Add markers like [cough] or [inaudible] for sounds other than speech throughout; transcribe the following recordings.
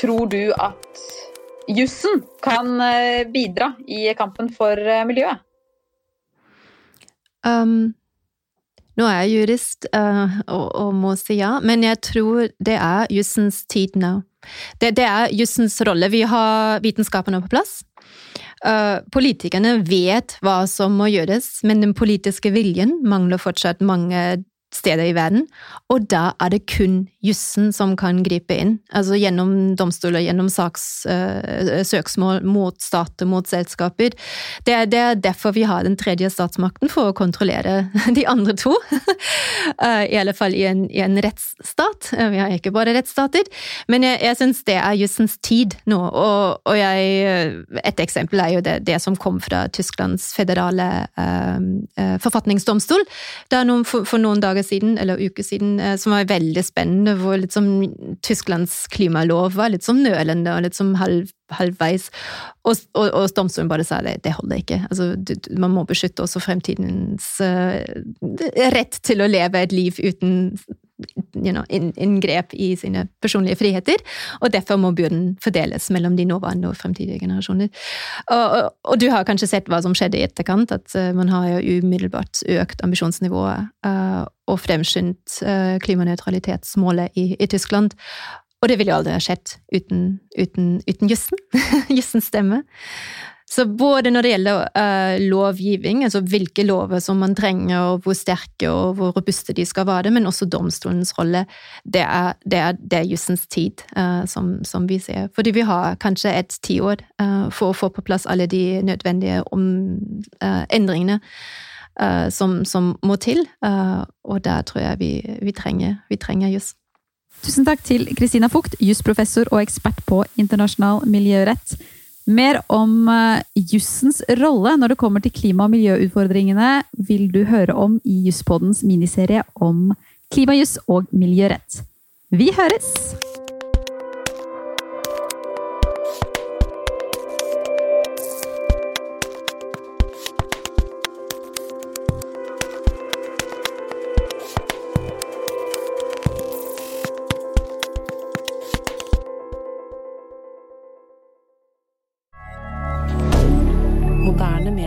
tror du at jussen kan bidra i kampen for miljøet? Um, nå er jeg jurist uh, og, og, må si ja, men jeg tror det er jussens tid nå. Det, det er jussens rolle. Vi har vitenskapene på plass. Uh, politikerne vet hva som må gjøres, men den politiske viljen mangler fortsatt mange steder i verden, og da er det kun jussen som kan gripe inn, altså gjennom domstoler, gjennom saks, uh, søksmål mot stater, mot selskaper. Det er, det er, derfor vi har den tredje statsmakten, for å kontrollere [laughs] de andre to. uh, [laughs] I alle fall i en, i en rettsstat. Uh, vi har ikke bare rettsstater, men jeg, jeg syns det er jussens tid nå, og, og jeg, et eksempel er jo det, det, som kom fra Tysklands federale forfatningsdomstol. Det noen, for, for noen dager dager siden, eller uker siden, eh, som var veldig spennende, hvor liksom Tysklands klimalov var litt sånn nølende og litt sånn halv, halvveis. Og, og, og domstolen bare sa det, det holder ikke. Altså, du, man må beskytte også fremtidens uh, rett til å leve et liv uten you know, inngrep i sine personlige friheter, og derfor må byrden fordeles mellom de nåværende og fremtidige generasjoner. Og, og, og, du har kanskje sett hva som skjedde i etterkant, at uh, man har jo umiddelbart økt ambisjonsnivået uh, og fremskyndt uh, klimanøytralitetsmålet i, i, Tyskland. Og det ville jo aldri ha skjedd uten, uten, uten jussen, [laughs] jussens stemme. Så både når det gjelder uh, lovgivning, altså hvilke lover som man trenger, og hvor sterke og hvor robuste de skal være, men også domstolens rolle, det er, det er, det er jussens tid, uh, som, som, vi ser. Fordi vi har kanskje et tiår uh, for å få på plass alle de nødvendige om, endringene som, som, må til, og der tror jeg vi, vi trenger, vi trenger juss. Tusen takk til Kristina Fugt, jusprofessor og ekspert på internasjonal miljørett. Mer om uh, jussens rolle når det kommer til klima- og miljøutfordringene, vil du høre om i Jusspoddens miniserie om klimajuss og miljørett. Vi høres!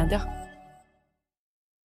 regarder